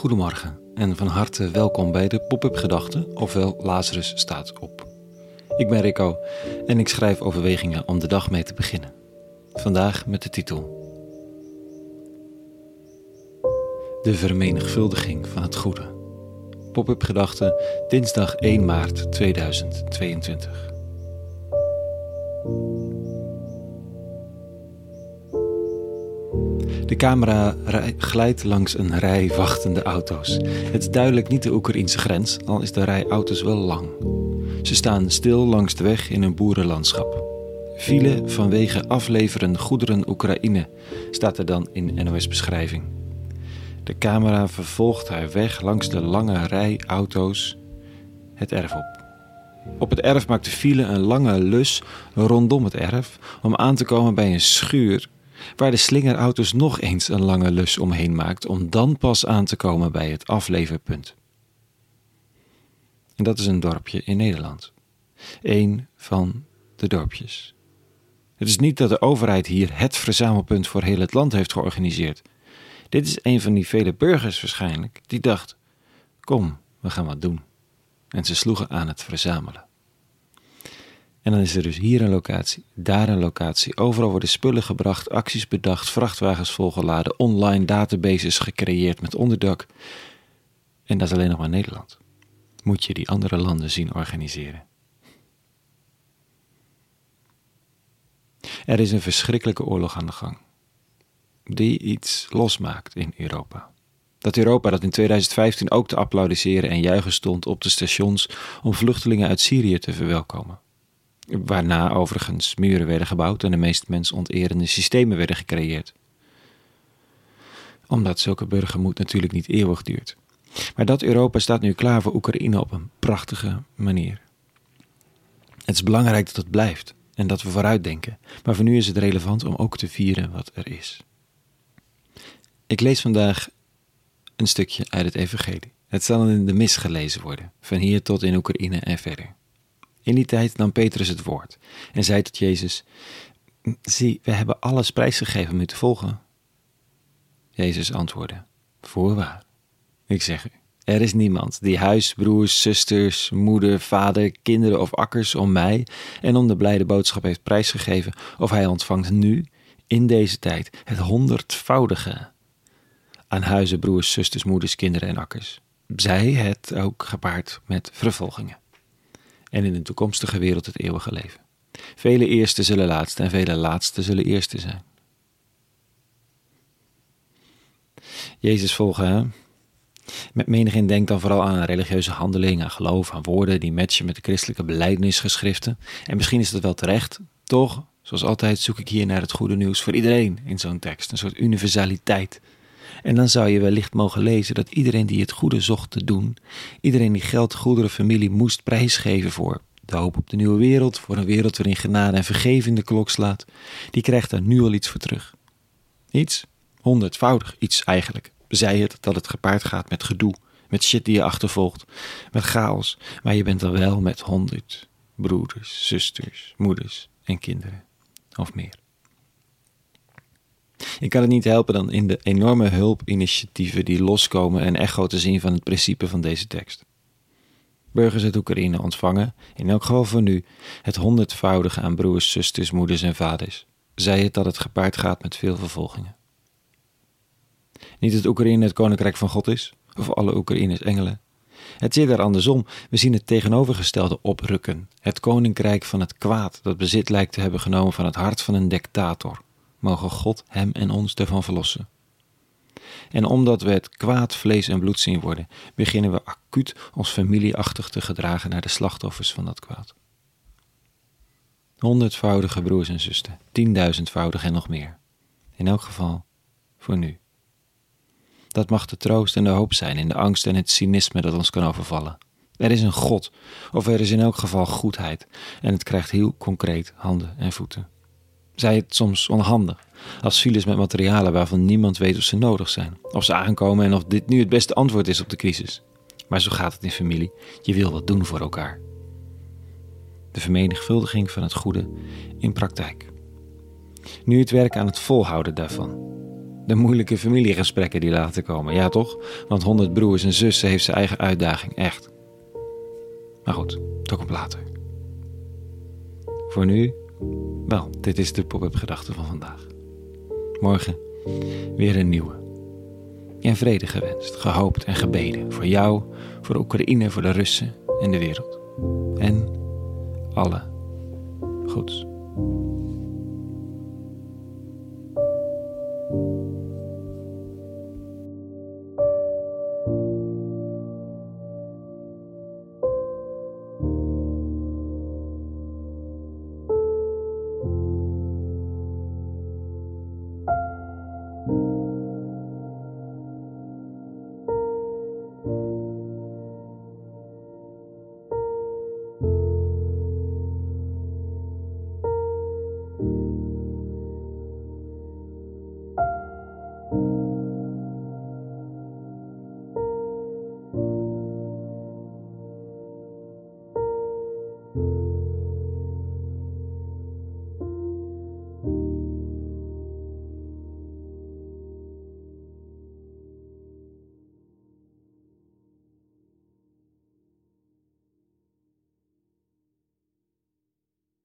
Goedemorgen en van harte welkom bij de Pop-up Gedachten, ofwel Lazarus staat op. Ik ben Rico en ik schrijf overwegingen om de dag mee te beginnen. Vandaag met de titel De vermenigvuldiging van het goede. Pop-up Gedachten, dinsdag 1 maart 2022. De camera glijdt langs een rij wachtende auto's. Het is duidelijk niet de Oekraïnse grens, al is de rij auto's wel lang. Ze staan stil langs de weg in een boerenlandschap. File vanwege afleveren goederen Oekraïne, staat er dan in NOS-beschrijving. De camera vervolgt haar weg langs de lange rij auto's het erf op. Op het erf maakt de file een lange lus rondom het erf om aan te komen bij een schuur waar de slingerauto's nog eens een lange lus omheen maakt om dan pas aan te komen bij het afleverpunt. En dat is een dorpje in Nederland. Eén van de dorpjes. Het is niet dat de overheid hier het verzamelpunt voor heel het land heeft georganiseerd. Dit is een van die vele burgers waarschijnlijk die dacht: kom, we gaan wat doen. En ze sloegen aan het verzamelen. En dan is er dus hier een locatie, daar een locatie. Overal worden spullen gebracht, acties bedacht, vrachtwagens volgeladen, online databases gecreëerd met onderdak. En dat is alleen nog maar Nederland. Moet je die andere landen zien organiseren. Er is een verschrikkelijke oorlog aan de gang, die iets losmaakt in Europa. Dat Europa dat in 2015 ook te applaudisseren en juichen stond op de stations om vluchtelingen uit Syrië te verwelkomen. Waarna overigens muren werden gebouwd en de meest mensonterende systemen werden gecreëerd. Omdat zulke burgermoed natuurlijk niet eeuwig duurt. Maar dat Europa staat nu klaar voor Oekraïne op een prachtige manier. Het is belangrijk dat het blijft en dat we vooruitdenken, maar voor nu is het relevant om ook te vieren wat er is. Ik lees vandaag een stukje uit het Evangelie. Het zal in de mis gelezen worden, van hier tot in Oekraïne en verder. In die tijd nam Petrus het woord en zei tot Jezus: Zie, we hebben alles prijsgegeven om u te volgen. Jezus antwoordde: Voorwaar, ik zeg u, er is niemand die huis, broers, zusters, moeder, vader, kinderen of akkers om mij en om de blijde boodschap heeft prijsgegeven, of hij ontvangt nu, in deze tijd, het honderdvoudige aan huizen, broers, zusters, moeders, kinderen en akkers. Zij het ook gepaard met vervolgingen en in de toekomstige wereld het eeuwige leven. Vele eerste zullen laatste en vele laatste zullen eerste zijn. Jezus volgen, hè? Met menigeen denkt dan vooral aan religieuze handelingen, aan geloof, aan woorden die matchen met de christelijke belijdenisgeschriften. En misschien is dat wel terecht, toch? Zoals altijd zoek ik hier naar het goede nieuws voor iedereen in zo'n tekst, een soort universaliteit. En dan zou je wellicht mogen lezen dat iedereen die het goede zocht te doen, iedereen die geld, goederen, familie moest prijsgeven voor de hoop op de nieuwe wereld, voor een wereld waarin genade en vergeving de klok slaat, die krijgt daar nu al iets voor terug. Iets, honderdvoudig iets eigenlijk. Zij het dat het gepaard gaat met gedoe, met shit die je achtervolgt, met chaos, maar je bent er wel met honderd broeders, zusters, moeders en kinderen of meer. Ik kan het niet helpen dan in de enorme hulpinitiatieven die loskomen een echo te zien van het principe van deze tekst. Burgers uit Oekraïne ontvangen, in elk geval voor nu, het honderdvoudige aan broers, zusters, moeders en vaders, zij het dat het gepaard gaat met veel vervolgingen. Niet dat Oekraïne het koninkrijk van God is, of alle Oekraïners engelen. Het zit er andersom. We zien het tegenovergestelde oprukken. Het koninkrijk van het kwaad dat bezit lijkt te hebben genomen van het hart van een dictator mogen God hem en ons ervan verlossen. En omdat we het kwaad vlees en bloed zien worden, beginnen we acuut ons familieachtig te gedragen naar de slachtoffers van dat kwaad. Honderdvoudige broers en zusters, tienduizendvoudig en nog meer. In elk geval voor nu. Dat mag de troost en de hoop zijn in de angst en het cynisme dat ons kan overvallen. Er is een God, of er is in elk geval goedheid, en het krijgt heel concreet handen en voeten zij het soms onhandig. Als files met materialen waarvan niemand weet of ze nodig zijn. Of ze aankomen en of dit nu het beste antwoord is op de crisis. Maar zo gaat het in familie. Je wil wat doen voor elkaar. De vermenigvuldiging van het goede in praktijk. Nu het werk aan het volhouden daarvan. De moeilijke familiegesprekken die laten komen. Ja, toch? Want honderd broers en zussen heeft zijn eigen uitdaging, echt. Maar goed, dat komt later. Voor nu, wel, dit is de pop-up gedachte van vandaag. Morgen weer een nieuwe. En vrede gewenst, gehoopt en gebeden voor jou, voor Oekraïne, voor de Russen en de wereld. En alle goeds.